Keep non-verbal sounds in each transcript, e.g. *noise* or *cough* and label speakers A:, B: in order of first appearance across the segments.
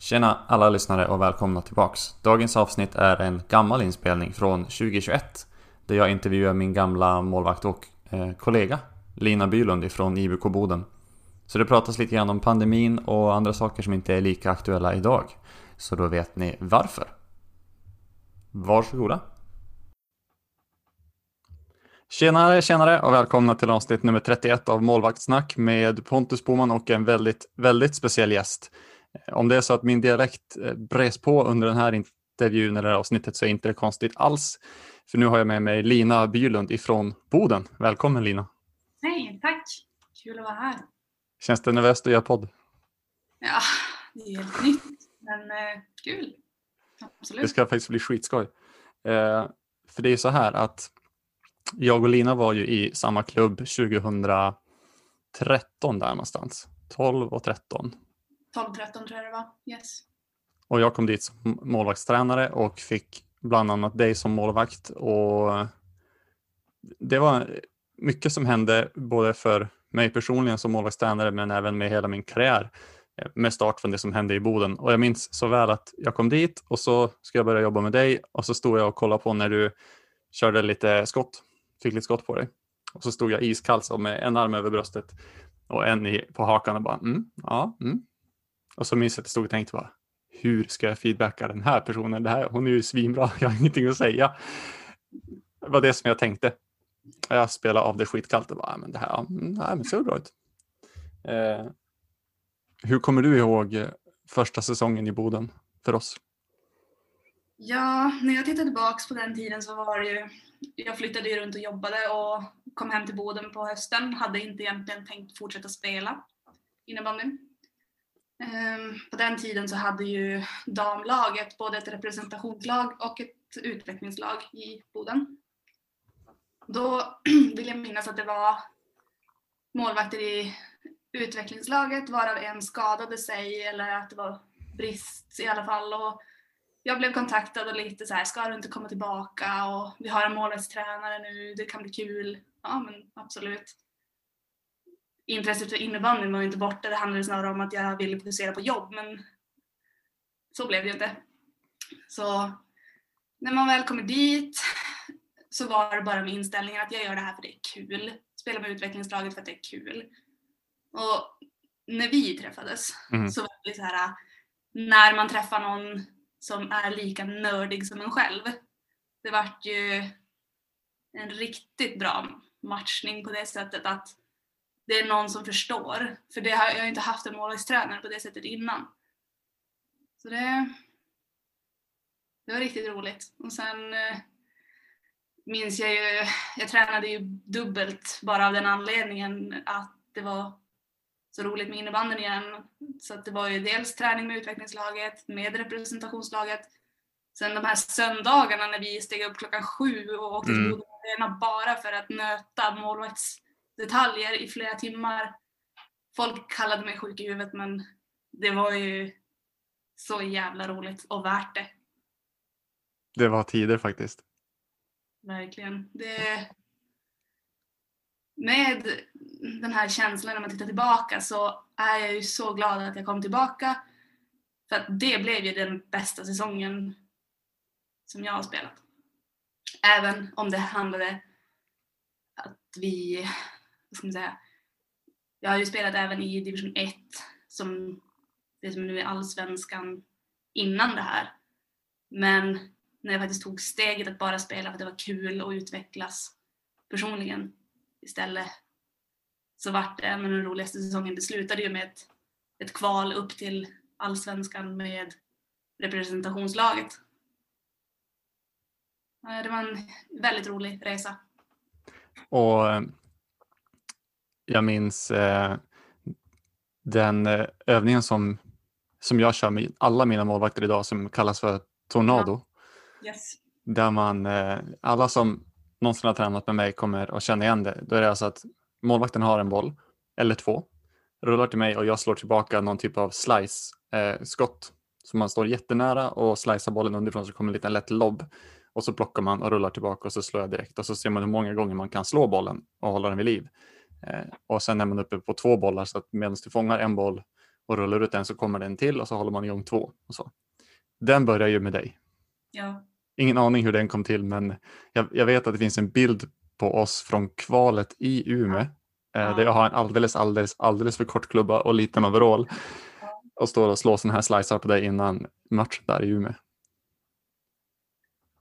A: Tjena alla lyssnare och välkomna tillbaks. Dagens avsnitt är en gammal inspelning från 2021 där jag intervjuar min gamla målvakt och eh, kollega Lina Bylund ifrån IBK Boden. Så det pratas lite grann om pandemin och andra saker som inte är lika aktuella idag. Så då vet ni varför. Varsågoda. Tjenare, tjenare och välkomna till avsnitt nummer 31 av Målvaktssnack med Pontus Boman och en väldigt, väldigt speciell gäst. Om det är så att min dialekt eh, bres på under den här intervjun eller avsnittet så är inte det konstigt alls. För nu har jag med mig Lina Bylund ifrån Boden. Välkommen Lina!
B: Hej, tack! Kul att vara här.
A: Känns det nervöst att göra podd?
B: Ja, det är helt nytt, men eh, kul. Absolut.
A: Det ska faktiskt bli skitskoj. Eh, för det är så här att jag och Lina var ju i samma klubb 2013 där någonstans. 12 och 13.
B: 12-13 tror jag det var. Yes.
A: Och jag kom dit som målvaktstränare och fick bland annat dig som målvakt. Och det var mycket som hände både för mig personligen som målvaktstränare men även med hela min karriär eh, med start från det som hände i Boden. Och jag minns så väl att jag kom dit och så ska jag börja jobba med dig och så stod jag och kollade på när du körde lite skott, fick lite skott på dig. Och så stod jag iskall så med en arm över bröstet och en i, på hakan och bara mm, ja, mm. Och så minns jag att jag stod och tänkte bara, hur ska jag feedbacka den här personen? Det här, hon är ju svinbra, *laughs* jag har ingenting att säga. Det var det som jag tänkte. Jag spelade av det skitkallt och bara, ah, men det här mm, nej, men ser bra ut. Eh, hur kommer du ihåg eh, första säsongen i Boden för oss?
B: Ja, när jag tittar tillbaks på den tiden så var det ju, jag flyttade ju runt och jobbade och kom hem till Boden på hösten. Hade inte egentligen tänkt fortsätta spela innebandy. Ehm, på den tiden så hade ju damlaget både ett representationslag och ett utvecklingslag i Boden. Då *clears throat* vill jag minnas att det var målvakter i utvecklingslaget varav en skadade sig eller att det var brist i alla fall. Och jag blev kontaktad och lite så här, ska du inte komma tillbaka? Och vi har en målvaktstränare nu, det kan bli kul. Ja men absolut. Intresset för innebandyn var inte borta, det handlade snarare om att jag ville fokusera på jobb men så blev det ju inte. Så när man väl kommer dit så var det bara med inställningen att jag gör det här för det är kul. Spelar med utvecklingslaget för att det är kul. Och när vi träffades
A: Mm.
B: så var det så här när man träffar någon som är lika nördig som en själv. Det vart ju en riktigt bra matchning på det sättet att det är någon som förstår. För det har, jag har inte haft en målvaktstränare på det sättet innan. Så det, det var riktigt roligt. Och sen eh, minns jag ju, jag tränade ju dubbelt bara av den anledningen att det var så roligt med innebandyn igen. Så att det var ju dels träning med utvecklingslaget, med representationslaget. Sen de här söndagarna när vi steg upp klockan sju och åkte
A: Mm.
B: till Arena bara för att nöta målvaktsdetaljer i flera timmar. Folk kallade mig sjuk i huvudet men det var ju så jävla roligt och värt det.
A: Det var tider faktiskt.
B: Verkligen. Det... Med den här känslan när man tittar tillbaka så är jag ju så glad att jag kom tillbaka. För att det blev ju den bästa säsongen som jag har spelat. Även om det handlade att vi, vad ska man säga, jag har ju spelat även i division 1 som det som nu är allsvenskan innan det här. Men när jag faktiskt tog steget att bara spela för att det var kul och utvecklas personligen istället så vart det en av de roligaste säsongen. Det slutade ju med ett, ett kval upp till allsvenskan med representationslaget. Det var en väldigt rolig resa.
A: Och eh, jag minns eh, den eh, övningen som, som jag kör med alla mina målvakter idag som kallas för Tornado.
B: Yes.
A: Där man, eh, alla som någonsin har tränat med mig kommer att känna igen det. Då är det alltså att målvakten har en boll, eller två, rullar till mig och jag slår tillbaka någon typ av slice-skott. så man står jättenära och slicear bollen underifrån så kommer en liten lätt lobb. Och så plockar man och rullar tillbaka och så slår jag direkt. Och så ser man hur många gånger man kan slå bollen och hålla den vid liv. Eh, och sen är man uppe på två bollar så att medan du fångar en boll och rullar ut en så kommer det en till och så håller man igång två. Och så. Den börjar ju med dig.
B: Ja.
A: Ingen aning hur den kom till men jag, jag vet att det finns en bild på oss från kvalet i Umeå eh, där jag har en alldeles, alldeles, alldeles för kort klubba och liten overall och står och slår sådana här slicer på dig innan matchen där i Umeå.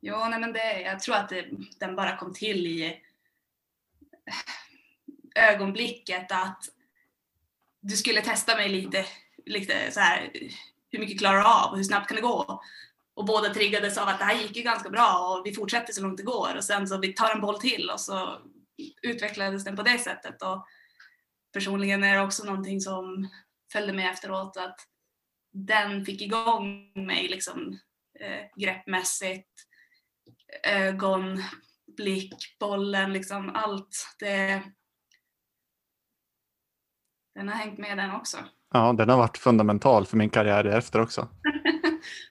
B: Jo, nej men det, jag tror att det, den bara kom till i ögonblicket att du skulle testa mig lite, lite så här, hur mycket klarar du av och hur snabbt kan det gå? Och båda triggades av att det här gick ju ganska bra och vi fortsätter så långt det går och sen så vi tar en boll till och så utvecklades den på det sättet. Och personligen är det också någonting som följde med efteråt att den fick igång mig liksom eh, greppmässigt, ögon, blick, bollen, liksom allt. Det, den har hängt med den också. *laughs*
A: Ja, den har varit fundamental för min karriär efter också.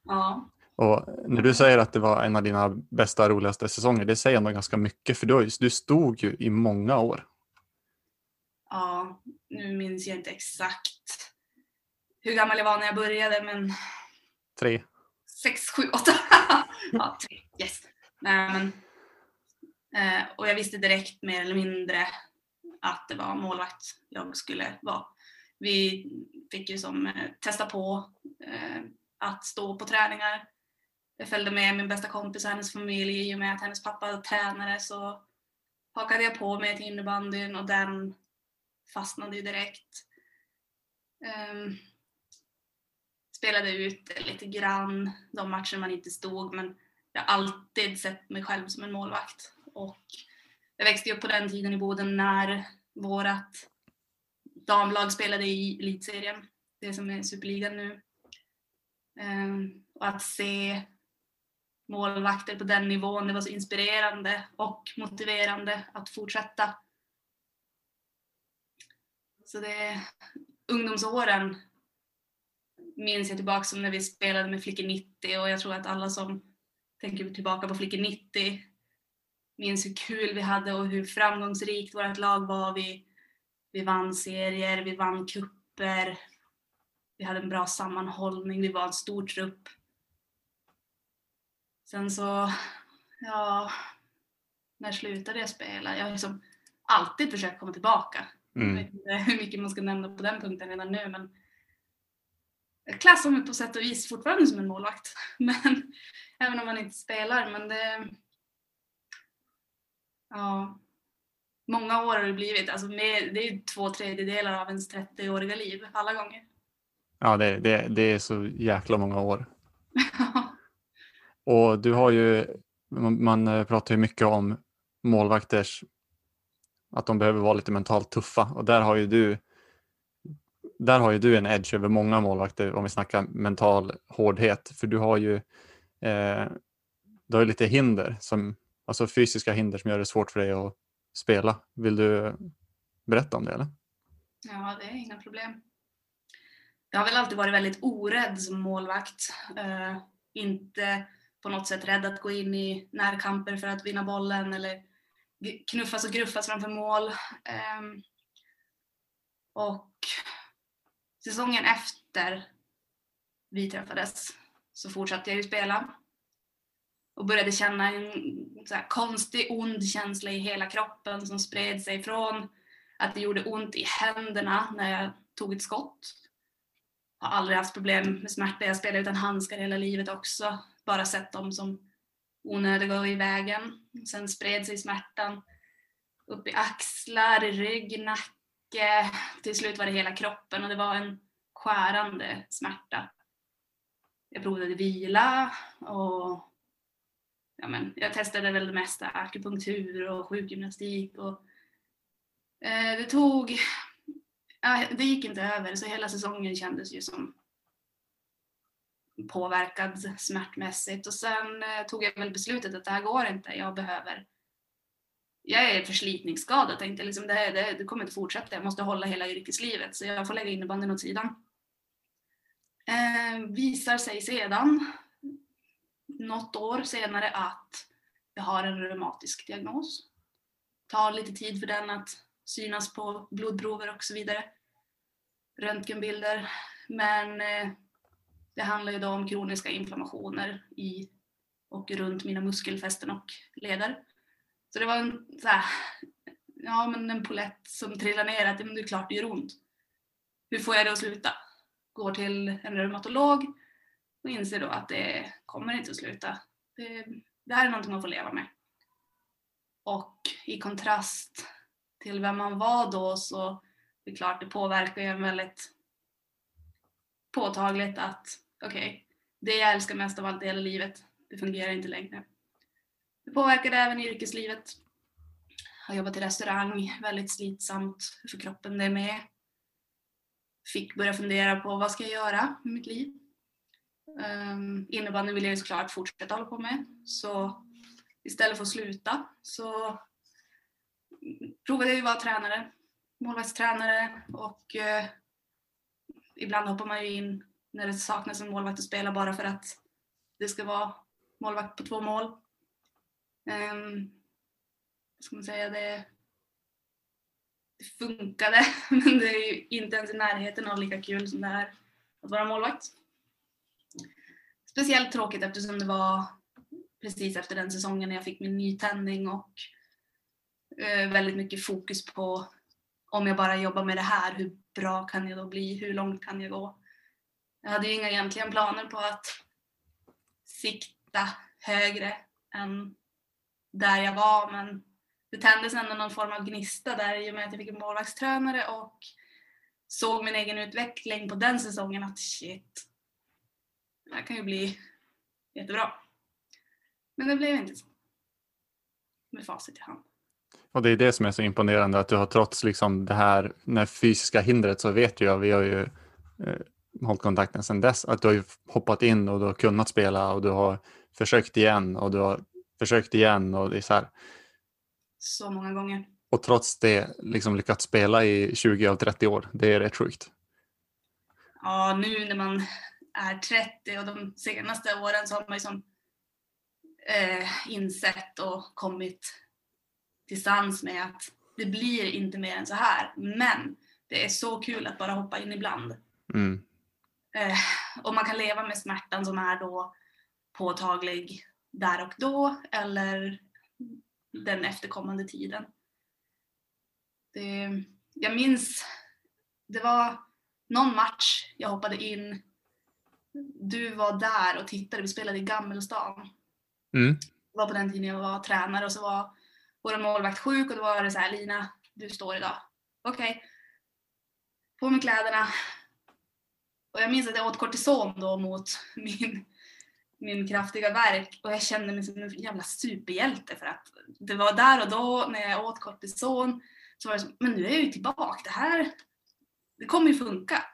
B: ja.
A: Och när du säger att det var en av dina bästa, roligaste säsonger, det säger ändå ganska mycket för du, du stod ju i många år.
B: Ja, nu minns jag inte exakt hur gammal jag var när jag började, men...
A: Tre.
B: Sex, sju, åtta. *laughs* ja, tre. Yes. Nej, men, eh, och jag visste direkt mer eller mindre att det var målvakt jag skulle vara. Vi fick ju som eh, testa på eh, att stå på träningar. Jag följde med min bästa kompis och hennes familj i och med att hennes pappa var tränare så hakade jag på mig till innebandyn och den fastnade ju direkt. Um, spelade ut lite grann de matcher man inte stod men jag har alltid sett mig själv som en målvakt. Och jag växte upp på den tiden i Boden när vårat damlag spelade i elitserien, det som är superligan nu. Ehm, och att se målvakter på den nivån, det var så inspirerande och motiverande att fortsätta. Så det, ungdomsåren minns jag tillbaka som när vi spelade med Flickor 90 och jag tror att alla som tänker tillbaka på Flickor 90 minns hur kul vi hade och hur framgångsrikt vårt lag var. Vi, vi vann serier, vi vann kupper. Vi hade en bra sammanhållning, vi var en stor trupp. Sen så, ja, när slutade jag spela? Jag har liksom alltid försökt komma tillbaka. Mm. Jag vet inte hur mycket man ska nämna på den punkten redan nu men jag klassar mig på sätt och vis fortfarande som en målvakt. *laughs* Men, även om man inte spelar. Men det, ja, många år har det blivit. Alltså med, det är två tredjedelar av ens 30-åriga liv alla gånger.
A: Ja, det, det, det är så jäkla många år. *laughs* och du har ju, man, man pratar ju mycket om målvakters, att de behöver vara lite mentalt tuffa och där har ju du där har ju du en edge över många målvakter om vi snackar mental hårdhet. För du har ju, eh, du har ju lite hinder, som, alltså fysiska hinder som gör det svårt för dig att spela. Vill du berätta om det? Eller?
B: Ja, det är inga problem. Jag har väl alltid varit väldigt orädd som målvakt. Uh, inte på något sätt rädd att gå in i närkamper för att vinna bollen eller knuffas och gruffas framför mål. Um, och säsongen efter vi träffades så fortsatte jag ju spela och började känna en så konstig ond känsla i hela kroppen som spred sig från att det gjorde ont i händerna när jag tog ett skott. Har aldrig haft problem med smärta. Jag spelade utan handskar hela livet också. Bara sett dem som onödiga och i vägen. Sen spred sig smärtan upp i axlar, rygg, nacke till slut var det hela kroppen och det var en skärande smärta. Jag provade vila och ja, men, jag testade väl det mesta, akupunktur och sjukgymnastik. Och, eh, det tog, eh, det gick inte över så hela säsongen kändes ju som påverkad smärtmässigt och sen eh, tog jag väl beslutet att det här går inte, jag behöver jag är förslitningsskadad. Tänkte liksom, det, här, det, det kommer inte fortsätta. Jag måste hålla hela yrkeslivet så jag får lägga innebandyn åt sidan. Eh, visar sig sedan, något år senare, att jag har en reumatisk diagnos. Tar lite tid för den att synas på blodprover och så vidare. Röntgenbilder Men eh, det handlar ju då om kroniska inflammationer i och runt mina muskelfästen och leder. Så det var en, så här, ja, men en polett som trillade ner att men det är klart det gör ont. Hur får jag det att sluta? Går till en reumatolog och inser då att det är kommer inte att sluta. Det, det här är någonting man får leva med. Och i kontrast till vem man var då så det är klart det påverkar ju en väldigt påtagligt att okej, okay, det jag älskar mest av allt i hela livet, det fungerar inte längre. Det påverkade även yrkeslivet. Jag har jobbat i restaurang, väldigt slitsamt för kroppen det med. Fick börja fundera på vad ska jag göra med mitt liv? Um, innebandy vill jag ju såklart fortsätta hålla på med. Så istället för att sluta så provade jag ju att vara tränare, målvaktstränare och uh, ibland hoppar man ju in när det saknas en målvakt att spela bara för att det ska vara målvakt på två mål. Um, ska man säga, det, det funkade *laughs* men det är ju inte ens i närheten av lika kul som det är att vara målvakt. Speciellt tråkigt eftersom det var precis efter den säsongen när jag fick min nytändning och eh, väldigt mycket fokus på om jag bara jobbar med det här, hur bra kan jag då bli? Hur långt kan jag gå? Jag hade ju inga egentligen planer på att sikta högre än där jag var men det tändes ändå någon form av gnista där i och med att jag fick en målvaktstränare och såg min egen utveckling på den säsongen att shit, det här kan ju bli jättebra. Men det blev inte så. Med facit i hand.
A: Och det är det som är så imponerande att du har trots liksom det här när fysiska hindret så vet jag, vi har ju eh, hållit kontakten sedan dess, att du har hoppat in och du har kunnat spela och du har försökt igen och du har försökt igen och det är så här.
B: Så många gånger.
A: Och trots det liksom lyckats spela i 20 av 30 år. Det är rätt sjukt.
B: Ja, nu när man är 30 och de senaste åren så har man ju som eh, insett och kommit till sans med att det blir inte mer än så här. Men det är så kul att bara hoppa in ibland.
A: Mm.
B: Eh, och man kan leva med smärtan som är då påtaglig där och då eller den efterkommande tiden. Det, jag minns, det var någon match jag hoppade in. Du var där och tittade, vi spelade i Gammelstan.
A: Mm.
B: Det var på den tiden jag var tränare och så var vår målvakt sjuk och då var det så här, Lina, du står idag. Okej. Okay. På med kläderna. Och jag minns att jag åt kortison då mot *laughs* min, min kraftiga verk och jag kände mig som en jävla superhjälte för att det var där och då när jag åt kortison så var det som, men nu är jag ju tillbaka, det här, det kommer ju funka.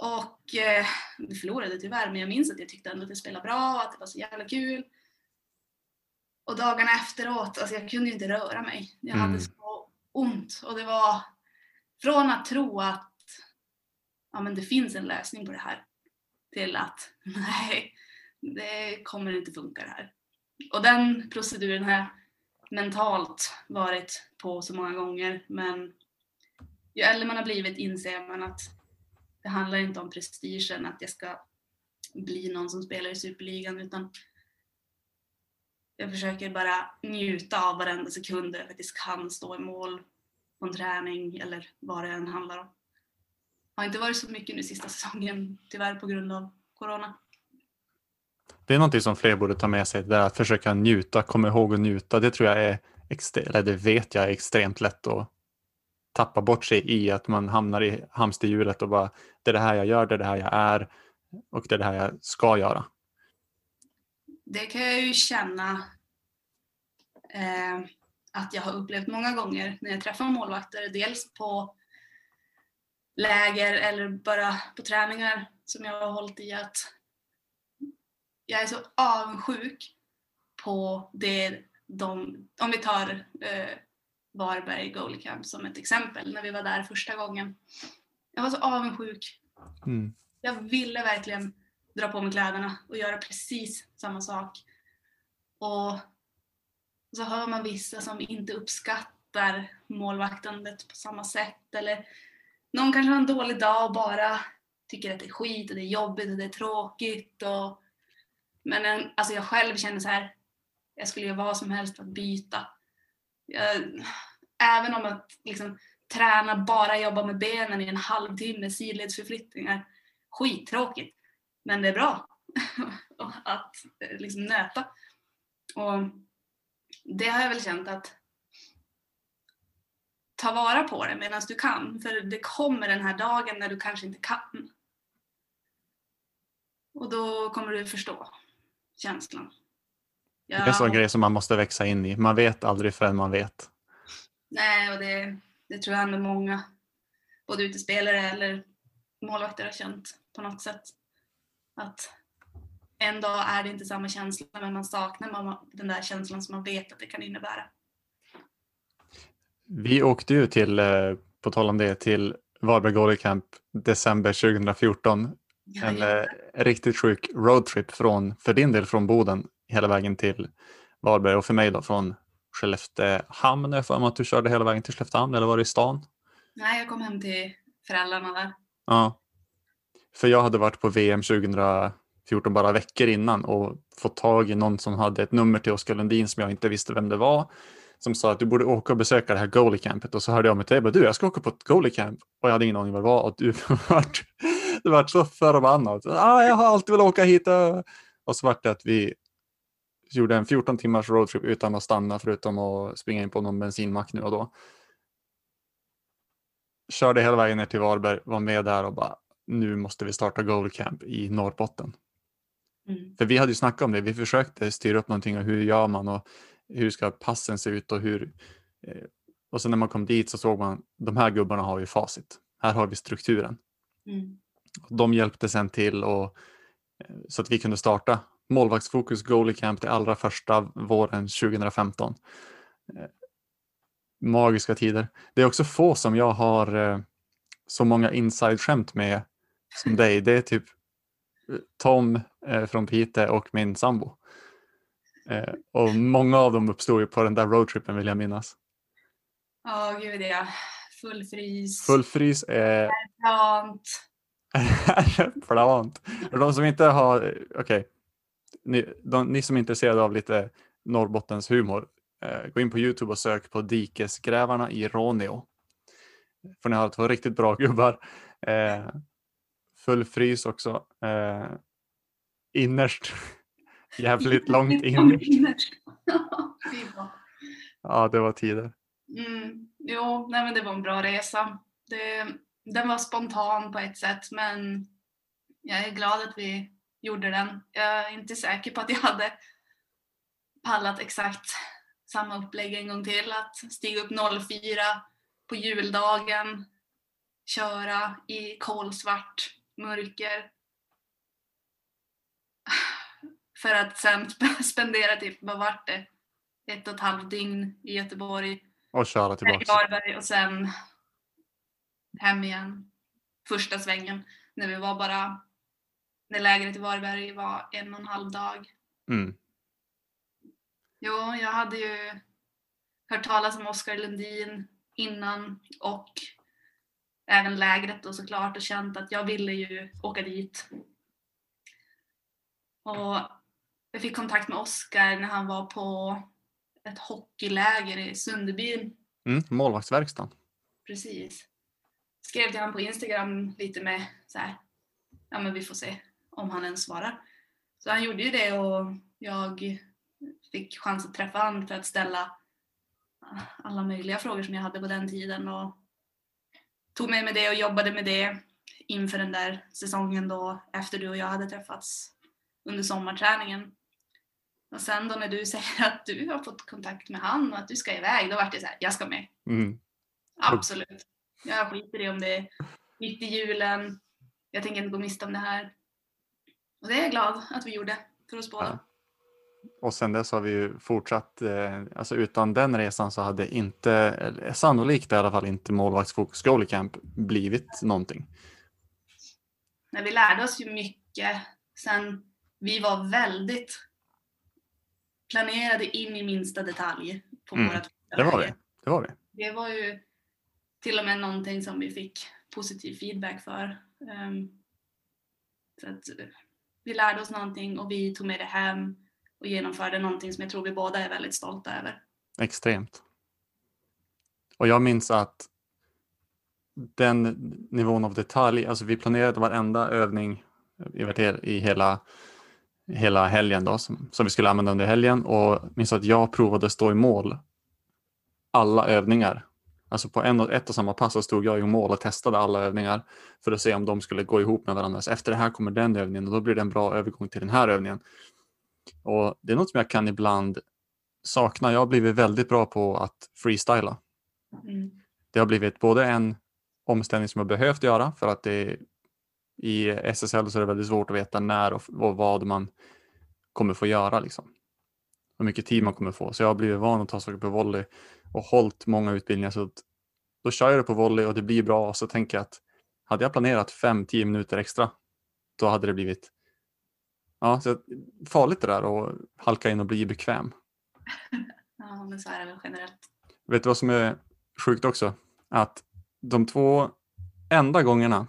B: Och eh, vi förlorade tyvärr men jag minns att jag tyckte ändå att det spelade bra, att det var så jävla kul. Och dagarna efteråt, alltså jag kunde ju inte röra mig. Jag mm. hade så ont och det var från att tro att ja, men det finns en lösning på det här till att *laughs* nej, det kommer inte funka det här. Och den proceduren har jag mentalt varit på så många gånger men ju äldre man har blivit inser man att det handlar inte om prestigen, att jag ska bli någon som spelar i superligan utan jag försöker bara njuta av varenda sekund jag faktiskt kan stå i mål på en träning eller vad det än handlar om. Det har inte varit så mycket nu sista säsongen tyvärr på grund av Corona.
A: Det är någonting som fler borde ta med sig, det att försöka njuta, komma ihåg att njuta. Det tror jag är, eller det vet jag är extremt lätt att tappa bort sig i, att man hamnar i hamsterhjulet och bara, det är det här jag gör, det är det här jag är och det är det här jag ska göra.
B: Det kan jag ju känna eh, att jag har upplevt många gånger när jag träffar målvakter, dels på läger eller bara på träningar som jag har hållit i att jag är så avundsjuk på det de, om vi tar eh, Varberg Goalie Camp som ett exempel, när vi var där första gången. Jag var så avundsjuk.
A: Mm.
B: Jag ville verkligen dra på mig kläderna och göra precis samma sak. Och så hör man vissa som inte uppskattar målvaktandet på samma sätt eller någon kanske har en dålig dag och bara tycker att det är skit och det är jobbigt och det är tråkigt. Och... Men en, alltså jag själv känner så här, jag skulle göra vad som helst för att byta. Eh, även om att liksom, träna, bara jobba med benen i en halvtimme, sidledsförflyttningar, skittråkigt. Men det är bra *laughs* att eh, liksom nöta. Och det har jag väl känt att ta vara på det medan du kan. För det kommer den här dagen när du kanske inte kan. Och då kommer du förstå känslan.
A: Ja. Det är en sån grej som man måste växa in i. Man vet aldrig förrän man vet.
B: Nej, och det, det tror jag ändå många, både utespelare eller målvakter har känt på något sätt. Att en dag är det inte samma känsla men man saknar den där känslan som man vet att det kan innebära.
A: Vi åkte ju till, eh, på tal om det, till Varberg Goalie Camp december 2014. Ja, en ja. Eh, riktigt sjuk roadtrip från, för din del från Boden hela vägen till Varberg och för mig då från Skelleftehamn. Jag får att du körde hela vägen till Skelleftehamn eller var det i stan?
B: Nej, jag kom hem till föräldrarna där.
A: Ja. För jag hade varit på VM 2014 bara veckor innan och fått tag i någon som hade ett nummer till Oskar Lundin som jag inte visste vem det var som sa att du borde åka och besöka det här goalie campet och så hörde jag mig till dig du jag ska åka på ett goalie camp och jag hade ingen aning vad det var och du vart, du vart så förbannad. Ah, jag har alltid velat åka hit och så vart det att vi gjorde en 14 timmars roadtrip utan att stanna förutom att springa in på någon bensinmack nu och då. Körde hela vägen ner till Varberg, var med där och bara nu måste vi starta goalie camp i Norrbotten. Mm. För vi hade ju snackat om det, vi försökte styra upp någonting och hur gör man och hur ska passen se ut och hur eh, och sen när man kom dit så såg man de här gubbarna har ju facit. Här har vi strukturen. Mm. De hjälpte sen till och, eh, så att vi kunde starta målvaktsfokus goalie camp det allra första våren 2015. Eh, magiska tider. Det är också få som jag har så många inside-skämt med som dig. Det är typ Tom från Pite och min sambo. Eh, och många av dem uppstod ju på den där roadtrippen vill jag minnas.
B: Ja, oh, gud ja. Full frys.
A: Full frys är...
B: Plant. *laughs*
A: Plant. Och de som inte har, okej, okay. Ni, ni, som är intresserade av lite Norrbottens humor, eh, gå in på Youtube och sök på Dikesgrävarna i Råneå. För ni har två riktigt bra gubbar. Eh, full frys också. Eh, innerst *laughs* Jävligt långt *laughs* in. *laughs* ja, det var tider.
B: Mm, jo, nej, men det var en bra resa. Det, den var spontan på ett sätt men jag är glad att vi gjorde den. Jag är inte säker på att jag hade pallat exakt samma upplägg en gång till. Att stiga upp 04 på juldagen, köra i kolsvart mörker för att sen spendera typ, vad vart det? Ett och ett halvt dygn i Göteborg.
A: Och köra tillbaka.
B: Och sen hem igen. Första svängen. När vi var bara, när lägret i Varberg var en och en halv dag. Mm. Jo, jag hade ju hört talas om Oskar Lundin innan och även lägret då såklart och känt att jag ville ju åka dit. Och jag fick kontakt med Oskar när han var på ett hockeyläger i Sunderbyn.
A: Mm, målvaktsverkstan.
B: Precis. Skrev till honom på Instagram lite med så här, ja men vi får se om han ens svarar. Så han gjorde ju det och jag fick chans att träffa honom för att ställa alla möjliga frågor som jag hade på den tiden och tog med mig det och jobbade med det inför den där säsongen då efter du och jag hade träffats under sommarträningen. Och sen då när du *laughs* säger att du har fått kontakt med han och att du ska iväg, då vart det så här, jag ska med. Mm. Absolut. Jag skiter i om det är mitt i julen. Jag tänker inte gå miste om det här. Och det är jag glad att vi gjorde för oss båda. Ja.
A: Och sen dess har vi ju fortsatt, eh, alltså utan den resan så hade inte, sannolikt i alla fall inte målvaktsfokus goalie camp blivit någonting.
B: Nej, vi lärde oss ju mycket. Sen vi var väldigt planerade in i minsta detalj på mm. våra
A: det var det. det var det.
B: Det var ju till och med någonting som vi fick positiv feedback för. Um, Så att vi lärde oss någonting och vi tog med det hem och genomförde någonting som jag tror vi båda är väldigt stolta över.
A: Extremt. Och jag minns att den nivån av detalj, alltså vi planerade varenda övning i hela, hela helgen då, som, som vi skulle använda under helgen och minns att jag provade att stå i mål alla övningar. Alltså på en och, ett och samma pass så stod jag i mål och testade alla övningar för att se om de skulle gå ihop med varandra. Så efter det här kommer den övningen och då blir det en bra övergång till den här övningen. Och Det är något som jag kan ibland sakna. Jag har blivit väldigt bra på att freestyla. Mm. Det har blivit både en omställning som jag behövt göra för att det i SSL så är det väldigt svårt att veta när och, och vad man kommer få göra. Liksom. Hur mycket tid man kommer få. Så jag har blivit van att ta saker på volley och hållit många utbildningar. Så då kör jag det på volley och det blir bra och så tänker jag att hade jag planerat 5-10 minuter extra då hade det blivit ja, så farligt det där att halka in och bli bekväm. *laughs*
B: Ja, men så är det väl generellt.
A: Vet du vad som är sjukt också? Att de två enda gångerna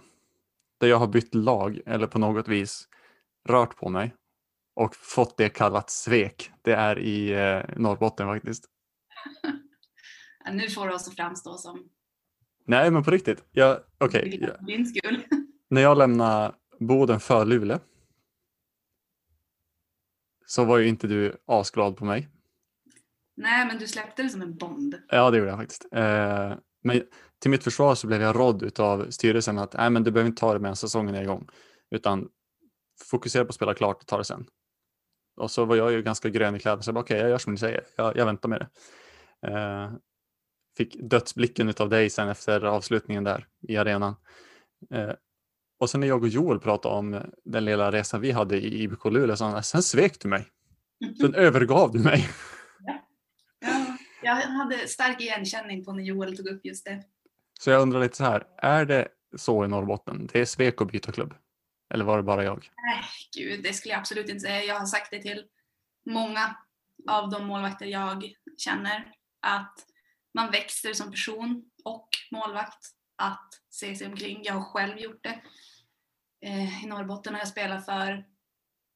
A: där jag har bytt lag eller på något vis rört på mig och fått det kallat svek, det är i eh, Norrbotten faktiskt. *laughs*
B: ja, nu får du oss att framstå som...
A: Nej, men på riktigt. Jag, okay,
B: jag, din skull. *laughs*
A: när jag lämnade Boden för Luleå så var ju inte du asglad på mig.
B: Nej, men du släppte det som en bond.
A: Ja, det gjorde jag faktiskt. Eh, men till mitt försvar så blev jag rådd av styrelsen att Nej, men du behöver inte ta det medan säsongen är igång, utan fokusera på att spela klart och ta det sen. Och så var jag ju ganska grön i kläderna, så jag bara okej, okay, jag gör som ni säger, jag, jag väntar med det. Eh, fick dödsblicken av dig sen efter avslutningen där i arenan. Eh, och sen när jag och Joel pratade om den lilla resan vi hade i IBK Luleå, så sen svek du mig. Sen övergav du mig. *laughs*
B: Ja. jag hade stark igenkänning på när Joel tog upp just det.
A: Så jag undrar lite så här, är det så i Norrbotten? Det är svek att byta klubb? Eller var det bara jag?
B: Nej, gud, det skulle jag absolut inte säga. Jag har sagt det till många av de målvakter jag känner att man växer som person och målvakt att se sig omkring. Jag har själv gjort det. Eh, I Norrbotten har jag spelat för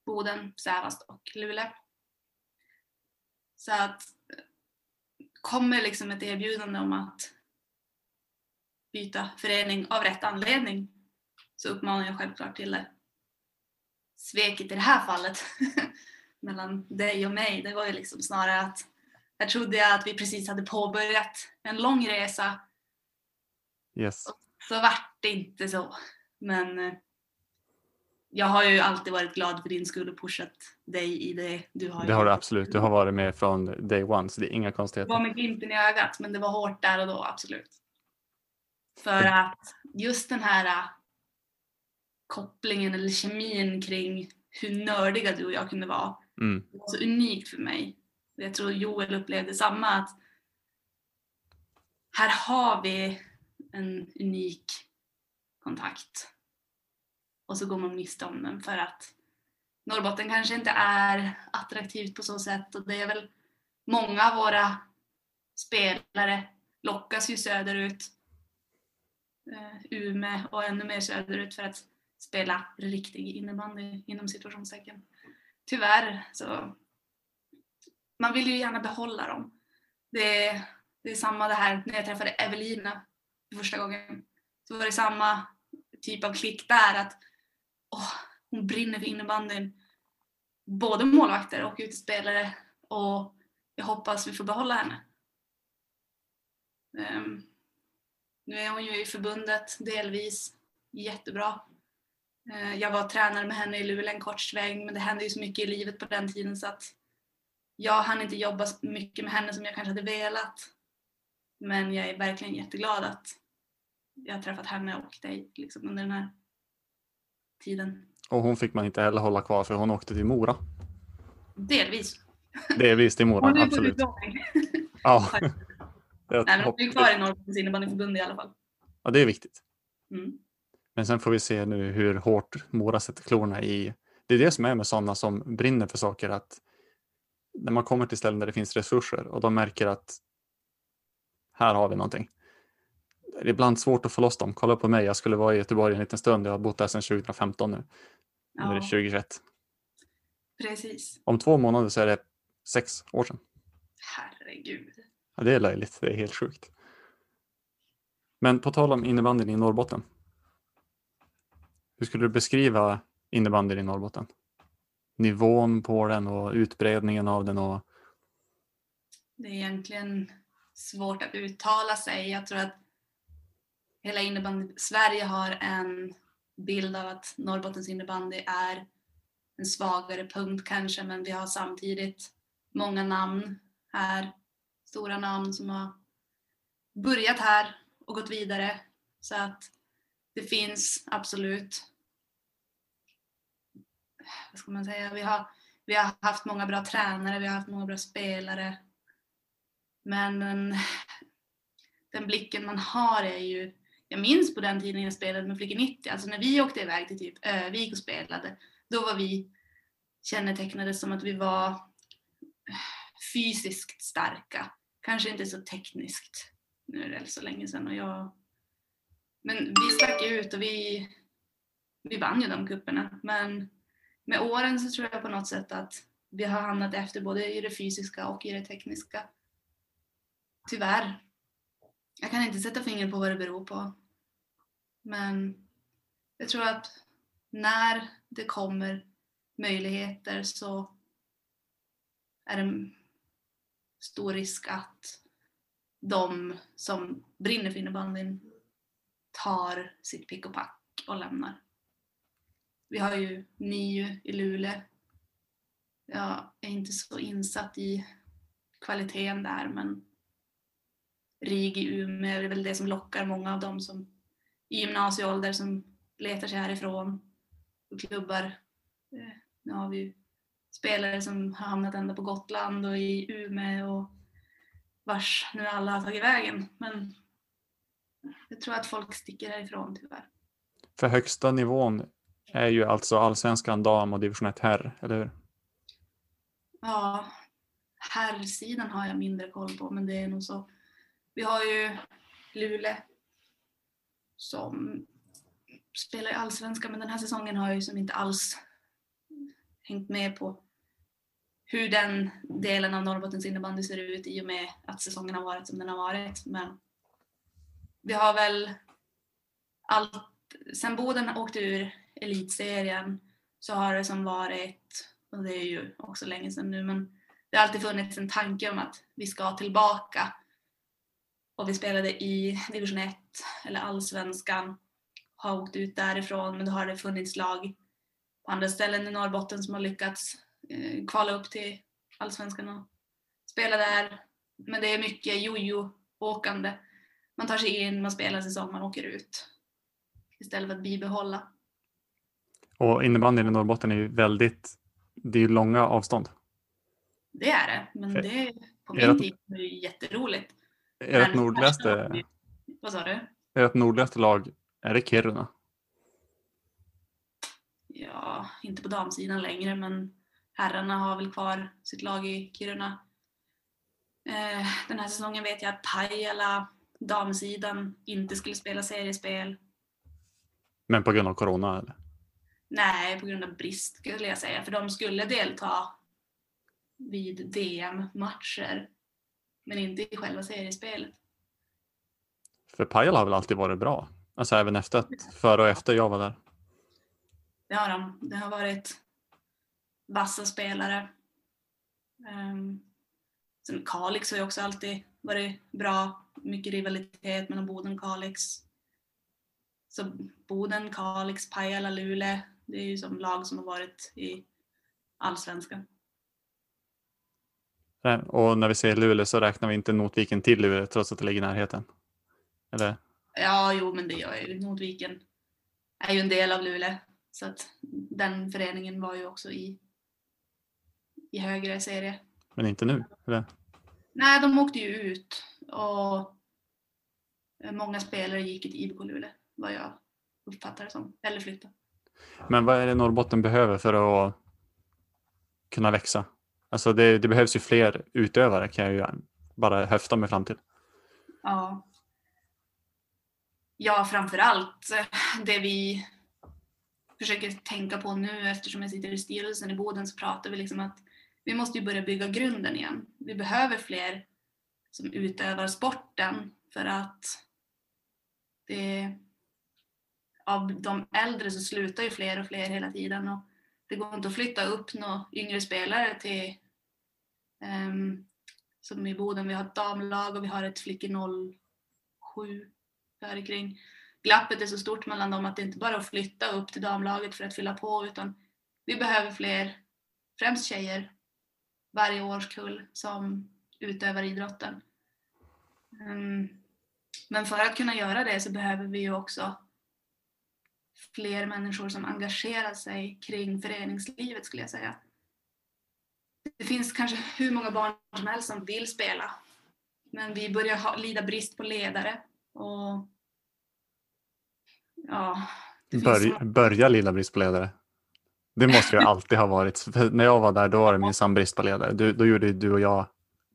B: Boden, Sävast och Luleå. Så att kommer liksom ett erbjudande om att byta förening av rätt anledning så uppmanar jag självklart till det. Sveket i det här fallet *laughs* mellan dig och mig, det var ju liksom snarare att här trodde jag att vi precis hade påbörjat en lång resa.
A: Yes.
B: Så vart det inte så. Men eh, jag har ju alltid varit glad för din skull och pushat dig i det du har
A: Det har du absolut. Du har varit med från day one så det är inga konstigheter.
B: Det var med glimten i ögat men det var hårt där och då, absolut. För att just den här äh, kopplingen eller kemin kring hur nördiga du och jag kunde vara mm. det var så unikt för mig. Jag tror Joel upplevde samma att här har vi en unik kontakt och så går man miste om den för att Norrbotten kanske inte är attraktivt på så sätt och det är väl många av våra spelare lockas ju söderut, eh, Ume och ännu mer söderut för att spela riktig innebandy inom situationstecken. Tyvärr så man vill ju gärna behålla dem. Det är, det är samma det här när jag träffade Evelina första gången. Så var det samma typ av klick där att åh, hon brinner för innebandyn. Både målvakter och utespelare och jag hoppas vi får behålla henne. Um, nu är hon ju i förbundet delvis jättebra. Uh, jag var tränare med henne i Luleå en kort sväng men det hände ju så mycket i livet på den tiden så att jag hann inte jobba så mycket med henne som jag kanske hade velat. Men jag är verkligen jätteglad att jag har träffat henne och dig liksom, under den här tiden.
A: Och hon fick man inte heller hålla kvar för hon åkte till Mora.
B: Delvis.
A: Delvis till Mora, absolut. ja. *laughs*
B: Nej, men hon är kvar i Norrbottens innebandyförbund i alla fall.
A: Ja, det är viktigt. Mm. Men sen får vi se nu hur hårt Mora sätter klorna i. Det är det som är med sådana som brinner för saker att när man kommer till ställen där det finns resurser och de märker att här har vi någonting det är ibland svårt att få loss dem. Kolla på mig, jag skulle vara i Göteborg en liten stund. Jag har bott där sedan 2015 nu. Nu är det
B: Ja,
A: 2021.
B: precis.
A: Om två månader så är det sex år sedan.
B: Herregud.
A: Ja, det är löjligt, det är helt sjukt. Men på tal om innebandyn i Norrbotten. Hur skulle du beskriva innebandyn i Norrbotten? Nivån på den och utbredningen av den och
B: Det är egentligen svårt att uttala sig. Jag tror att hela innebandy Sverige har en bild av att Norrbottens innebandy är en svagare punkt kanske, men vi har samtidigt många namn här. Stora namn som har börjat här och gått vidare. Så att det finns absolut, vad ska man säga, vi har, vi har haft många bra tränare, vi har haft många bra spelare. Men den, den blicken man har är ju, jag minns på den tiden jag spelade med Flickor 90, alltså när vi åkte iväg till typ Övik och spelade, då var vi kännetecknade som att vi var fysiskt starka. Kanske inte så tekniskt. Nu är det så länge sedan och jag... Men vi stack ut och vi, vi vann ju de kupperna. Men med åren så tror jag på något sätt att vi har hamnat efter både i det fysiska och i det tekniska. Tyvärr. Jag kan inte sätta fingret på vad det beror på. Men jag tror att när det kommer möjligheter så är det stor risk att de som brinner för innebandyn tar sitt pick och pack och lämnar. Vi har ju NIU i Luleå. Jag är inte så insatt i kvaliteten där men RIG i Umeå är väl det som lockar många av dem som i gymnasieålder som letar sig härifrån och klubbar. Eh, nu har vi ju spelare som har hamnat ända på Gotland och i Umeå och vars nu alla har tagit vägen. Men jag tror att folk sticker härifrån tyvärr.
A: för högsta nivån är ju alltså allsvenskan dam och division 1 herr, eller hur?
B: Ja, herrsidan har jag mindre koll på, men det är nog så. Vi har ju Luleå som spelar i allsvenskan, men den här säsongen har jag ju som inte alls hängt med på hur den delen av Norrbottens innebandy ser ut i och med att säsongen har varit som den har varit. Men vi har väl allt, sen Boden åkte ur elitserien så har det som varit, och det är ju också länge sedan nu, men det har alltid funnits en tanke om att vi ska tillbaka. Och vi spelade i division 1 eller allsvenskan, har åkt ut därifrån, men då har det funnits lag på andra ställen i Norrbotten som har lyckats eh, kvala upp till allsvenskan och spela där. Men det är mycket jojo-åkande. Man tar sig in, man spelar säsong, man åker ut. Istället för att bibehålla.
A: Och innebandyn i Norrbotten är ju väldigt, det är ju långa avstånd.
B: Det är det, men det på min
A: det-
B: tid var det ju jätteroligt.
A: Ert nordligaste,
B: Vad sa du?
A: ert nordligaste lag, är det Kiruna?
B: Ja, inte på damsidan längre, men herrarna har väl kvar sitt lag i Kiruna. Eh, den här säsongen vet jag att Pajala, damsidan, inte skulle spela seriespel.
A: Men på grund av corona eller?
B: Nej, på grund av brist skulle jag säga, för de skulle delta vid DM-matcher, men inte i själva seriespelet.
A: För Pajala har väl alltid varit bra? Alltså även efter att, före och efter jag var där.
B: Det har de. Det har varit vassa spelare. Um, sen Kalix har ju också alltid varit bra. Mycket rivalitet mellan Boden och Kalix. Så Boden, Kalix, Pajala, Luleå. Det är ju som lag som har varit i allsvenskan.
A: Och när vi säger Luleå så räknar vi inte Notviken till Luleå trots att det ligger i närheten. Eller?
B: Ja, jo, men det gör ju. Nordviken är ju en del av Luleå. Så att den föreningen var ju också i, i högre serie.
A: Men inte nu? Eller?
B: Nej, de åkte ju ut och många spelare gick till IBK Luleå, vad jag uppfattar det som. Eller flyttade.
A: Men vad är det Norrbotten behöver för att kunna växa? Alltså det, det behövs ju fler utövare kan jag ju bara höfta mig fram till.
B: Ja. Ja, framför allt eh, det vi försöker tänka på nu eftersom jag sitter i styrelsen i Boden så pratar vi liksom att vi måste ju börja bygga grunden igen. Vi behöver fler som utövar sporten för att det, av de äldre så slutar ju fler och fler hela tiden och det går inte att flytta upp några yngre spelare till um, som i Boden, vi har ett damlag och vi har ett flickor 07 där kring. Glappet är så stort mellan dem att det inte bara är att flytta upp till damlaget för att fylla på utan vi behöver fler, främst tjejer, varje årskull som utövar idrotten. Um, men för att kunna göra det så behöver vi ju också fler människor som engagerar sig kring föreningslivet skulle jag säga. Det finns kanske hur många barn som helst som vill spela. Men vi börjar ha, lida brist på ledare. Och ja,
A: Bör, börja lida brist på ledare? Det måste ju alltid ha varit. För när jag var där då var det minsann brist på ledare. Du, då gjorde du och jag,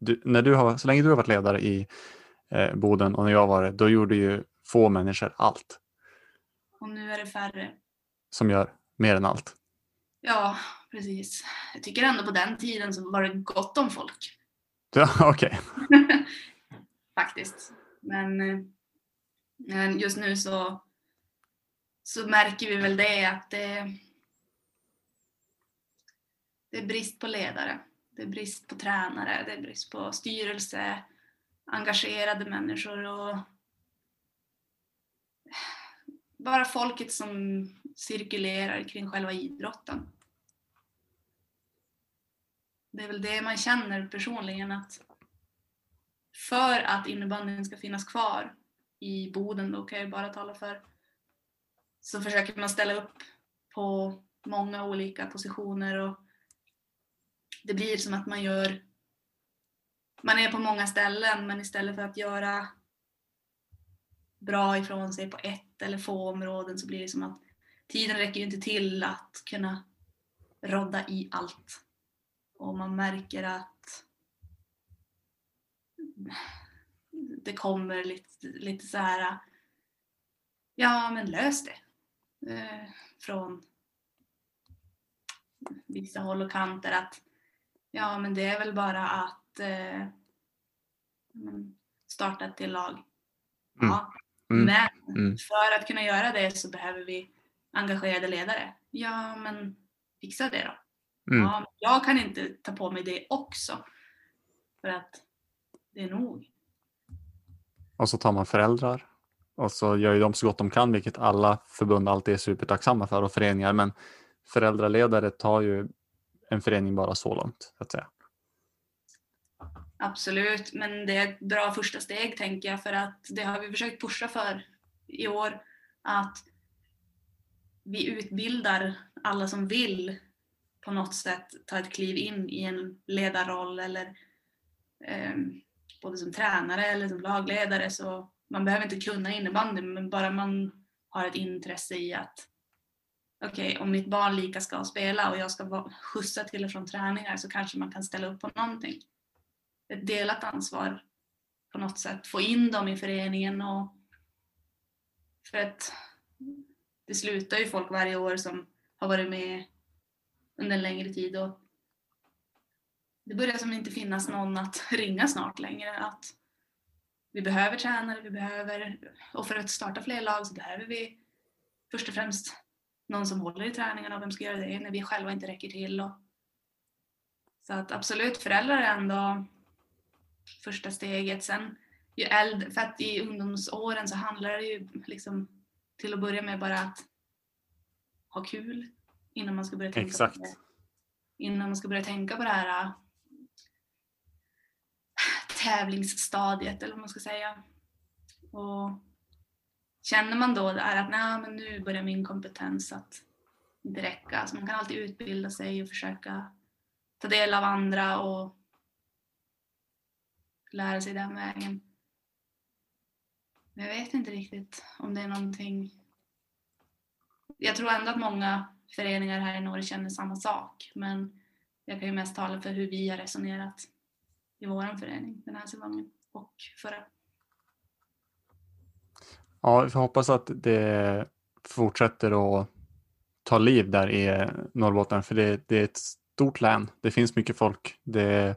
A: du, när du har, så länge du har varit ledare i eh, Boden och när jag var det, då gjorde ju få människor allt.
B: Och nu är det färre.
A: Som gör mer än allt.
B: Ja, precis. Jag tycker ändå på den tiden så var det gott om folk. *laughs*
A: Ja, okej.
B: Okay. *laughs* Faktiskt. Men, eh, men just nu så, så märker vi väl det att det, det är brist på ledare. Det är brist på tränare, det är brist på styrelse, engagerade människor och bara folket som cirkulerar kring själva idrotten. Det är väl det man känner personligen att för att innebandyn ska finnas kvar i Boden, då kan jag bara tala för, så försöker man ställa upp på många olika positioner och det blir som att man gör man är på många ställen men istället för att göra bra ifrån sig på ett eller få områden så blir det som att tiden räcker ju inte till att kunna rodda i allt. Och man märker att det kommer lite, lite så här ja men lös det. Eh, från vissa håll och kanter att ja men det är väl bara att eh, starta ett till lag. Ja, Mm. Men mm. för att kunna göra det så behöver vi engagerade ledare. Ja, men fixa det då. Mm. Ja, jag kan inte ta på mig det också. För att det är nog.
A: Och så tar man föräldrar och så gör ju de så gott de kan, vilket alla förbund alltid är supertacksamma för och föreningar. Men föräldraledare tar ju en förening bara så långt, så att säga.
B: Absolut, men det är ett bra första steg tänker jag för att det har vi försökt pusha för i år. Att vi utbildar alla som vill på något sätt ta ett kliv in i en ledarroll eller eh, både som tränare eller som lagledare. Så man behöver inte kunna innebandy men bara man har ett intresse i att okej, okay, om mitt barn lika ska spela och jag ska skjutsa till och från träningar så kanske man kan ställa upp på någonting ett delat ansvar på något sätt. Få in dem i föreningen och för att det slutar ju folk varje år som har varit med under en längre tid och det börjar som inte finnas någon att *laughs* ringa snart längre. Att vi behöver tränare, vi behöver, och för att starta fler lag så behöver vi först och främst någon som håller i träningarna och vem ska göra det när vi själva inte räcker till. Och, så att absolut, föräldrar är ändå första steget. Sen ju äldre, för att i ungdomsåren så handlar det ju liksom till att börja med bara att ha kul innan man ska börja tänka
A: Exakt.
B: på det. Innan man ska börja tänka på det här äh, tävlingsstadiet eller vad man ska säga. Och känner man då där att nej, men nu börjar min kompetens att inte räcka. Så alltså, man kan alltid utbilda sig och försöka ta del av andra och lära sig den vägen. Men jag vet inte riktigt om det är någonting. Jag tror ändå att många föreningar här i Norge känner samma sak men jag kan ju mest tala för hur vi har resonerat i vår förening den här säsongen och förra.
A: Ja, vi får hoppas att det fortsätter att ta liv där i Norrbotten för det, det är ett stort län. Det finns mycket folk. Det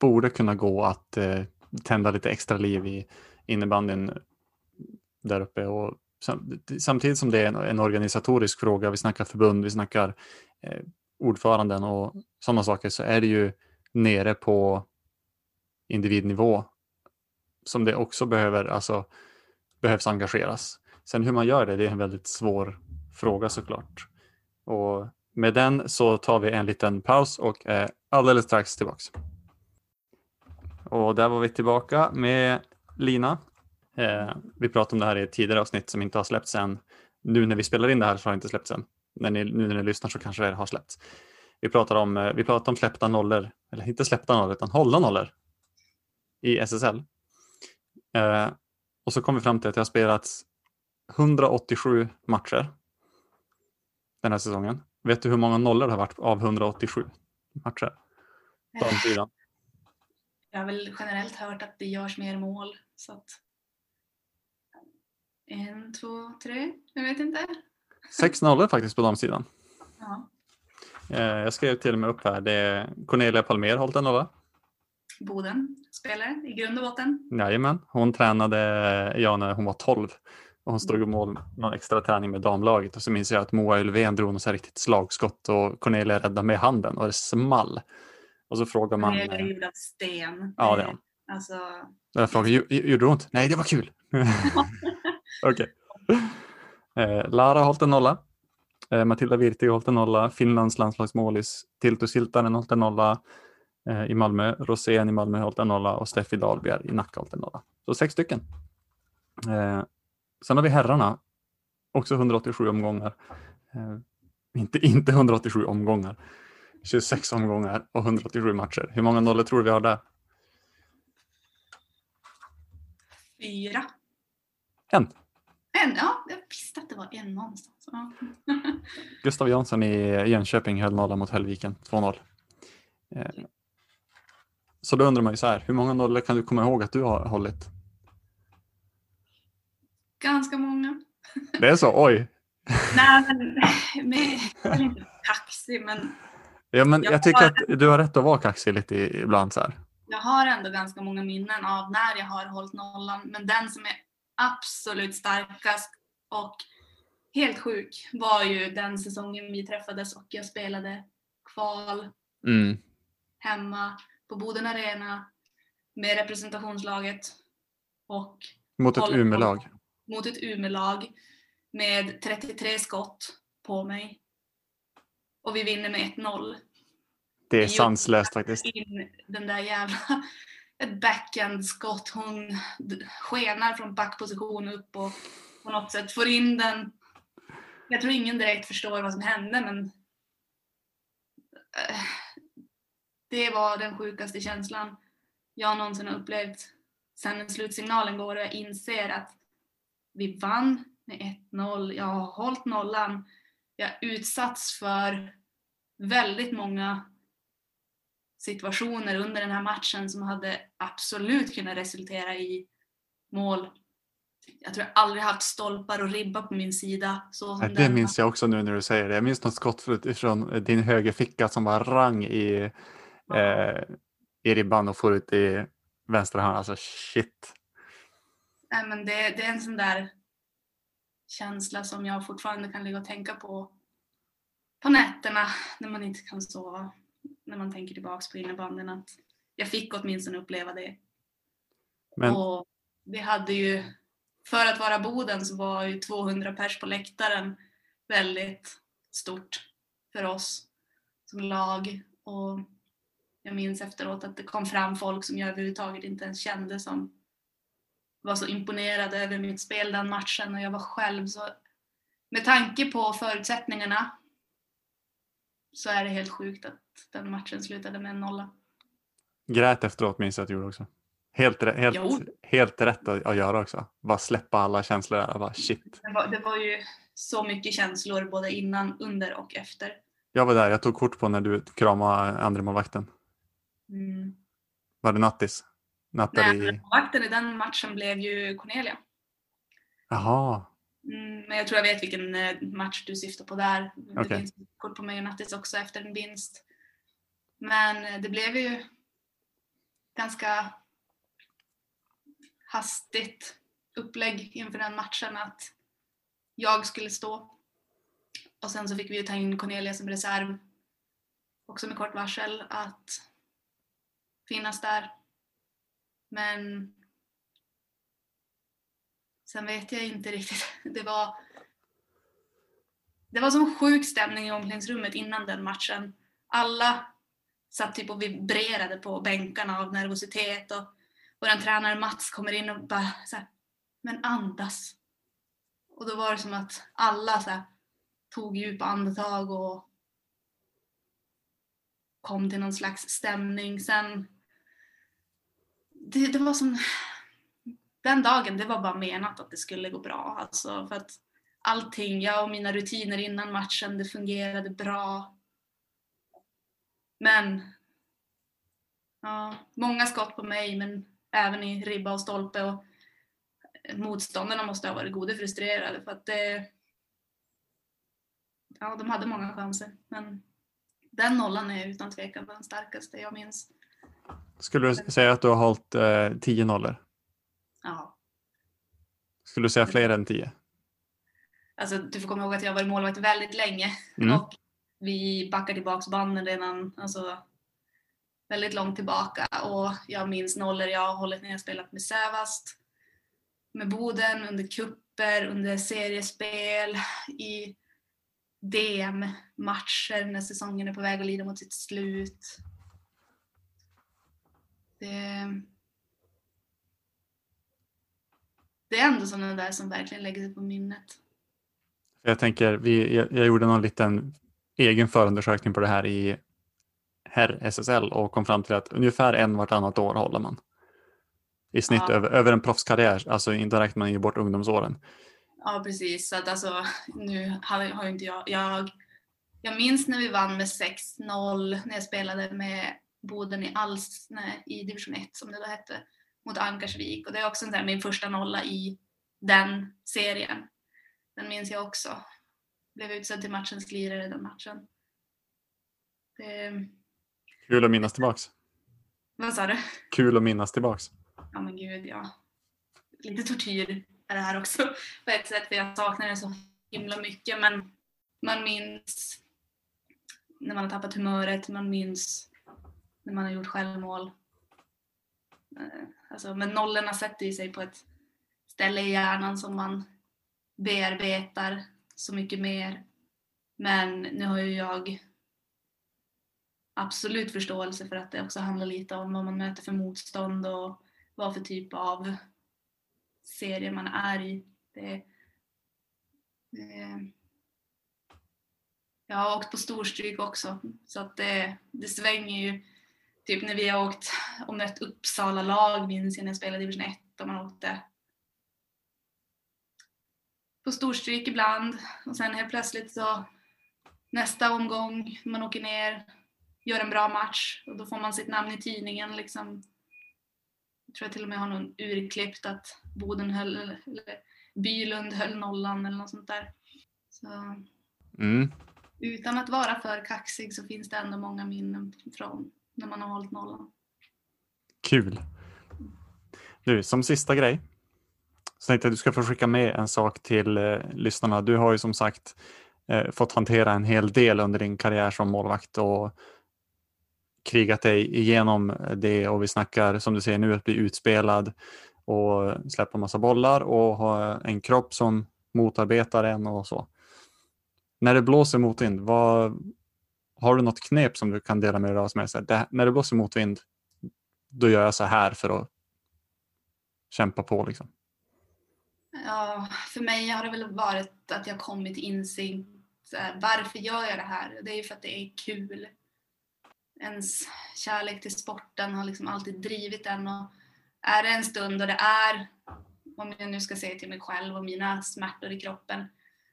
A: borde kunna gå att eh, tända lite extra liv i innebandyn där uppe. Och samtidigt som det är en, en organisatorisk fråga, vi snackar förbund, vi snackar eh, ordföranden och sådana saker, så är det ju nere på individnivå som det också behöver, alltså, behövs engageras. Sen hur man gör det, det är en väldigt svår fråga såklart. Och med den så tar vi en liten paus och är alldeles strax tillbaks. Och där var vi tillbaka med Lina. Eh, vi pratade om det här i ett tidigare avsnitt som inte har släppts än. Nu när vi spelar in det här så har det inte släppts än. När ni, nu när ni lyssnar så kanske det har släppts. Vi pratar om, eh, vi pratade om släppta nollor, eller inte släppta nollor utan hållna nollor i SSL. Eh, och så kom vi fram till att det har spelats 187 matcher den här säsongen. Vet du hur många nollor det har varit av 187 matcher? På
B: Jag har väl generellt hört att det görs mer mål. Så att... En, två, tre, jag vet inte.
A: Sex nollor faktiskt på damsidan.
B: Ja.
A: Eh, jag skrev till och med upp här, det är Cornelia Palmer hållit en nolla.
B: Boden spelare i grund och botten.
A: Jajamän, hon tränade ja, när hon var 12 och hon stod i mål någon extra träning med damlaget och så minns jag att Moa Ulven drog något riktigt slagskott och Cornelia räddade med handen och det small. Och så frågar man.
B: Cornelia är gjord av sten.
A: Ja, det är hon.
B: Alltså...
A: Jag frågar, gjorde det ont? Nej, det var kul. *laughs* Okej. Eh, Lara har hållit en nolla. Eh, Matilda Virti har hållit en nolla. Finlands landslagsmålis Tiltu Siltanen har hållit en nolla i Malmö. Rosén i Malmö hållit en nolla och Steffi Dahlbjer i Nacka hållit en nolla. Så sex stycken. Eh, Sen har vi herrarna, också 187 omgångar. Eh, inte, inte 187 omgångar, 26 omgångar och 187 matcher. Hur många nollor tror du vi har där?
B: Fyra.
A: En.
B: En, ja. Jag visste att det var en någonstans. Ja. *laughs*
A: Gustav Jansson i Jönköping höll nolla mot Höllviken, 2-0. Eh, så då undrar man ju så här, hur många nollor kan du komma ihåg att du har hållit?
B: Ganska många.
A: Det är så? Oj.
B: Nej, men, men jag är inte kaxig, men.
A: Ja, men jag, jag tycker att du har rätt att vara kaxig lite ibland så här.
B: Jag har ändå ganska många minnen av när jag har hållit nollan, men den som är absolut starkast och helt sjuk var ju den säsongen vi träffades och jag spelade kval
A: mm.
B: hemma på Boden Arena med representationslaget och
A: mot ett Umeå-lag
B: mot ett Umeå-lag med 33 skott på mig. Och vi vinner med 1-0.
A: Det är sanslöst faktiskt.
B: In den där jävla ett backhand-skott. Hon skenar från backposition upp och på något sätt får in den. Jag tror ingen direkt förstår vad som hände men eh, det var den sjukaste känslan jag någonsin har upplevt. Sen slutsignalen går och jag inser att vi vann med 1-0. Jag har hållit nollan. Jag utsatts för väldigt många situationer under den här matchen som hade absolut kunnat resultera i mål. Jag tror jag aldrig haft stolpar och ribba på min sida. Så
A: som det minns jag också nu när du säger det. Jag minns något skott från din högerficka som bara rang i. eh, och får ut i vänstra hörnan. Alltså shit.
B: Nej, men det, det är en sån där känsla som jag fortfarande kan ligga och tänka på på nätterna när man inte kan sova. När man tänker tillbaks på innebandyn att jag fick åtminstone uppleva det. Men... Och vi hade ju, för att vara Boden så var ju 200 pers på läktaren väldigt stort för oss som lag. Och jag minns efteråt att det kom fram folk som jag överhuvudtaget inte ens kände som var så imponerad över mitt spel den matchen och jag var själv så med tanke på förutsättningarna så är det helt sjukt att den matchen slutade med en nolla.
A: Grät efteråt minns jag att du gjorde också. Helt, helt, helt rätt att, göra också. Bara släppa alla känslor där. Bara shit.
B: Det var, det var ju så mycket känslor både innan, under och efter.
A: Jag var där. Jag tog kort på när du kramade andra målvakten.
B: Mm.
A: Var det nattis?
B: Nathalie... Nej, vakten i den matchen blev ju Cornelia.
A: Jaha.
B: Mm, men jag tror jag vet vilken eh, match du syftar på där. Det
A: Okej.
B: finns kort på mig och Nattis också efter en vinst. Men eh, det blev ju ganska hastigt upplägg inför den matchen att jag skulle stå. Och sen så fick vi ju ta in Cornelia som reserv också med kort varsel att finnas där. Men sen vet jag inte riktigt. *laughs* Det var det var som sjuk stämning i omklädningsrummet innan den matchen. Alla satt typ och vibrerade på bänkarna av nervositet och vår tränare Mats kommer in och bara så här, men andas. Och då var det som att alla så här, tog djupa andetag och kom till någon slags stämning. Sen, det, det var som, den dagen, det var bara menat att det skulle gå bra. Alltså för att allting, jag och mina rutiner innan matchen, det fungerade bra. Men ja, många skott på mig, men även i ribba och stolpe. Och motståndarna måste ha varit goda frustrerade för att det, ja, de hade många chanser. Men den nollan är utan tvekan den starkaste jag minns.
A: Skulle du säga att du har hållit eh, 10 nollor?
B: Ja.
A: Skulle du säga fler än 10?
B: Alltså, du får komma ihåg att jag har varit målvakt väldigt länge
A: Mm.
B: och vi backar tillbaks banden redan alltså, väldigt långt tillbaka och jag minns nollor jag har hållit när jag spelat med Sävast, med Boden, under kupper, under seriespel, i DM-matcher när säsongen är på väg att lida mot sitt slut. Det, det är ändå sådana där som verkligen lägger sig på minnet.
A: Jag tänker, vi, jag, jag gjorde någon liten egen förundersökning på det här i herr SSL och kom fram till att ungefär en vartannat år håller man. I snitt
B: Ja.
A: över, över en proffskarriär, alltså inte räknar man ju bort ungdomsåren.
B: Ja precis, så att alltså nu har, har inte jag, jag Jag minns när vi vann med 6-0 när jag spelade med Boden i, Alls, nej, i division 1 som det då hette, mot Ankarsvik. Och det är också här, min första nolla i den serien. Den minns jag också. Blev utsedd till matchens lirare den matchen. Det,
A: Kul att minnas tillbaks.
B: vad sa du?
A: Kul att minnas tillbaks.
B: Ja men gud ja. Lite tortyr det här också på ett sätt för jag saknar det så himla mycket men man minns när man har tappat humöret, man minns när man har gjort självmål. Eh, alltså, men nollorna sätter ju sig på ett ställe i hjärnan som man bearbetar så mycket mer. Men nu har ju jag absolut förståelse för att det också handlar lite om vad man möter för motstånd och vad för typ av serie man är i. Det, det, jag har åkt på storstryk också så att det, det svänger ju. Typ när vi har åkt och mött Uppsala lag minns jag när jag spelade i division 1 och man åkte på storstryk ibland och sen helt plötsligt så nästa omgång man åker ner gör en bra match och då får man sitt namn i tidningen. Liksom. Tror jag till och med har någon urklippt att Boden höll, eller Bylund höll nollan eller något sånt där. Så,
A: Mm.
B: utan att vara för kaxig så finns det ändå många minnen från när man har hållit nollan.
A: Kul. Du, som sista grej så tänkte jag att du ska få skicka med en sak till eh, lyssnarna. Du har ju som sagt eh, fått hantera en hel del under din karriär som målvakt och krigat dig igenom det och vi snackar som du säger nu att bli utspelad och släppa massa bollar och ha en kropp som motarbetar en och så. När det blåser motvind, vad, har du något knep som du kan dela med dig av som är så här, det, när det blåser motvind, då gör jag så här för att kämpa på liksom.
B: Ja, för mig har det väl varit att jag kommit till insikt. Varför gör jag det här? Det är ju för att det är kul. Ens kärlek till sporten har liksom alltid drivit en. Och är det en stund och det är, om jag nu ska säga till mig själv och mina smärtor i kroppen,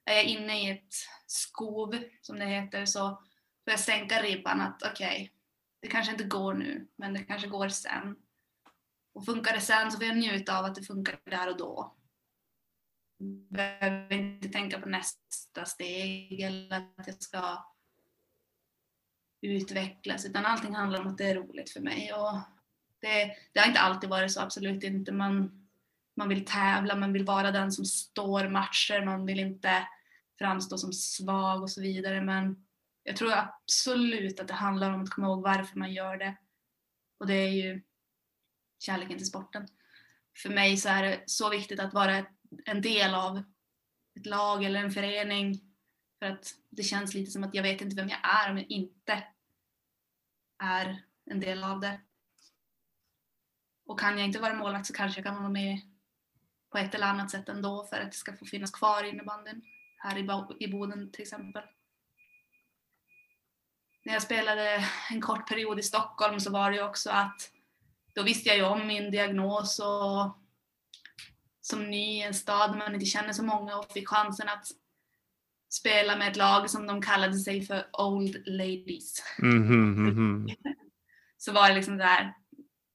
B: är jag inne i ett skov, som det heter, så får jag sänka ribban att okej, det kanske inte går nu, men det kanske går sen. Och funkar det sen så får jag njuta av att det funkar där och då. behöver inte tänka på nästa steg eller att jag ska utvecklas utan allting handlar om att det är roligt för mig. Och det, det har inte alltid varit så, absolut inte. Man, man vill tävla, man vill vara den som står matcher, man vill inte framstå som svag och så vidare. Men jag tror absolut att det handlar om att komma ihåg varför man gör det. Och det är ju kärleken till sporten. För mig så är det så viktigt att vara en del av ett lag eller en förening. För att det känns lite som att jag vet inte vem jag är om jag inte är en del av det. Och kan jag inte vara målvakt så kanske jag kan vara med på ett eller annat sätt ändå för att det ska få finnas kvar i innebandyn här i Boden till exempel. När jag spelade en kort period i Stockholm så var det ju också att då visste jag ju om min diagnos och som ny i en stad där man inte känner så många och fick chansen att spela med ett lag som de kallade sig för Old Ladies.
A: Mm mm *laughs*
B: så var det liksom där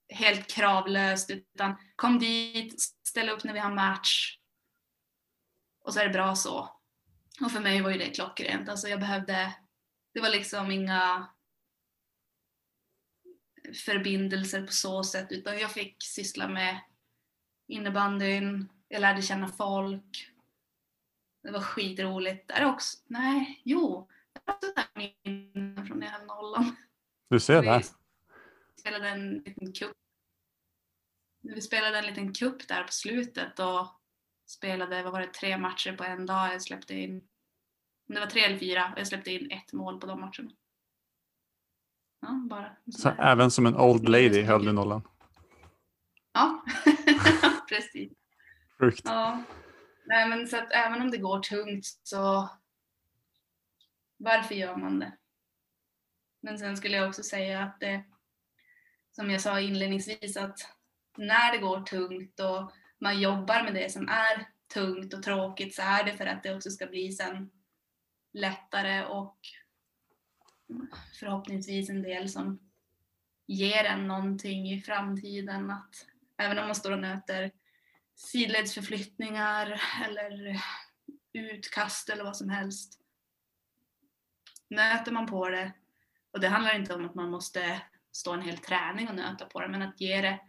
B: helt kravlöst utan kom dit, ställ upp när vi har match och så är det bra så. Och för mig var ju det klockrent. Alltså jag behövde, det var liksom inga förbindelser på så sätt utan jag fick syssla med innebandyn, jag lärde känna folk. Det var skitroligt. Det är också, nej, jo, det var också minnen från när jag nollan.
A: Du ser det.
B: Vi spelade en liten kupp. Vi spelade en liten kupp där på slutet och spelade, vad var det, tre matcher på en dag. Jag släppte in, det var tre eller fyra, och jag släppte in ett mål på de matcherna. Ja, bara.
A: Så även som en old lady höll du nollan?
B: Ja, *laughs* precis.
A: Sjukt.
B: Ja. Nej, men så att även om det går tungt så varför gör man det? Men sen skulle jag också säga att det, som jag sa inledningsvis, att när det går tungt och man jobbar med det som är tungt och tråkigt så är det för att det också ska bli sen lättare och förhoppningsvis en del som ger en någonting i framtiden. Att även om man står och nöter sidledsförflyttningar eller utkast eller vad som helst. Nöter man på det, och det handlar inte om att man måste stå en hel träning och nöta på det, men att ge det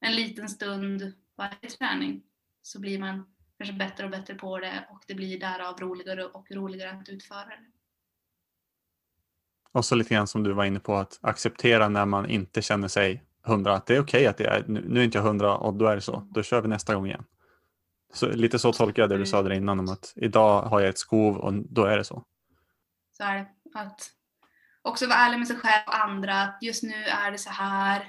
B: en liten stund varje träning så blir man kanske bättre och bättre på det och det blir därav roligare och roligare att utföra det.
A: Och så lite grann som du var inne på att acceptera när man inte känner sig hundra, att det är okej okay att det är, nu är inte jag hundra och då är det så, då kör vi nästa gång igen. Så, lite så tolkar jag det du sa där innan om att idag har jag ett skov och då är det så.
B: Så är det. Att också vara ärlig med sig själv och andra, att just nu är det så här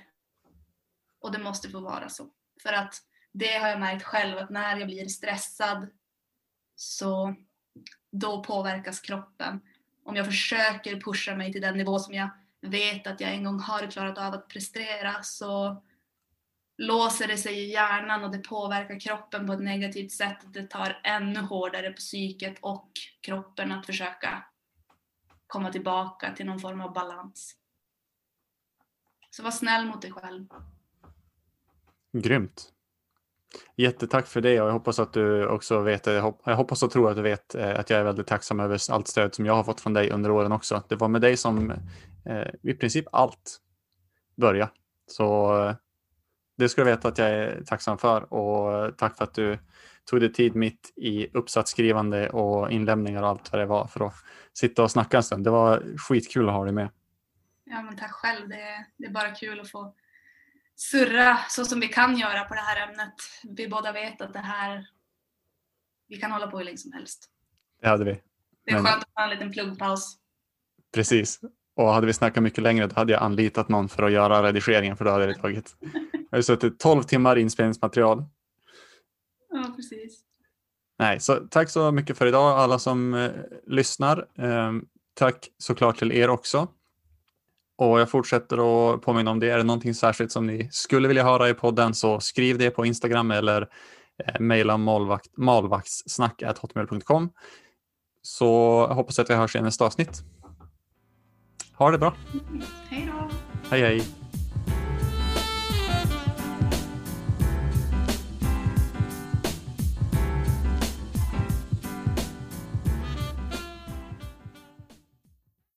B: och det måste få vara så. För att det har jag märkt själv att när jag blir stressad så då påverkas kroppen. Om jag försöker pusha mig till den nivå som jag vet att jag en gång har klarat av att prestera så låser det sig i hjärnan och det påverkar kroppen på ett negativt sätt. Det tar ännu hårdare på psyket och kroppen att försöka komma tillbaka till någon form av balans. Så var snäll mot dig själv.
A: Grymt. Jättetack för det och jag hoppas att du också vet, jag hoppas och tror att du vet eh, att jag är väldigt tacksam över allt stöd som jag har fått från dig under åren också. Det var med dig som eh, i princip allt började. Så eh, det ska du veta att jag är tacksam för och tack för att du tog dig tid mitt i uppsatsskrivande och inlämningar och allt vad det var för att sitta och snacka en stund. Det var skitkul att ha dig med.
B: Ja, men tack själv. Det är, det är bara kul att få surra så som vi kan göra på det här ämnet. Vi båda vet att det här, vi kan hålla på hur länge som helst.
A: Det hade vi.
B: Det är Men... skönt att ha en liten pluggpaus.
A: Precis. Och hade vi snackat mycket längre då hade jag anlitat någon för att göra redigeringen för då hade det tagit. *laughs* Jag har suttit 12 timmar inspelningsmaterial.
B: Ja, precis.
A: Nej, så tack så mycket för idag alla som eh, lyssnar. Eh, tack såklart till er också. Och jag fortsätter att påminna om det. Är det någonting särskilt som ni skulle vilja höra i podden så skriv det på Instagram eller eh, mejla malvaktssnack.hotmail.com. Så jag hoppas att vi hörs i nästa avsnitt. Ha det bra.
B: Hej då.
A: Hej hej.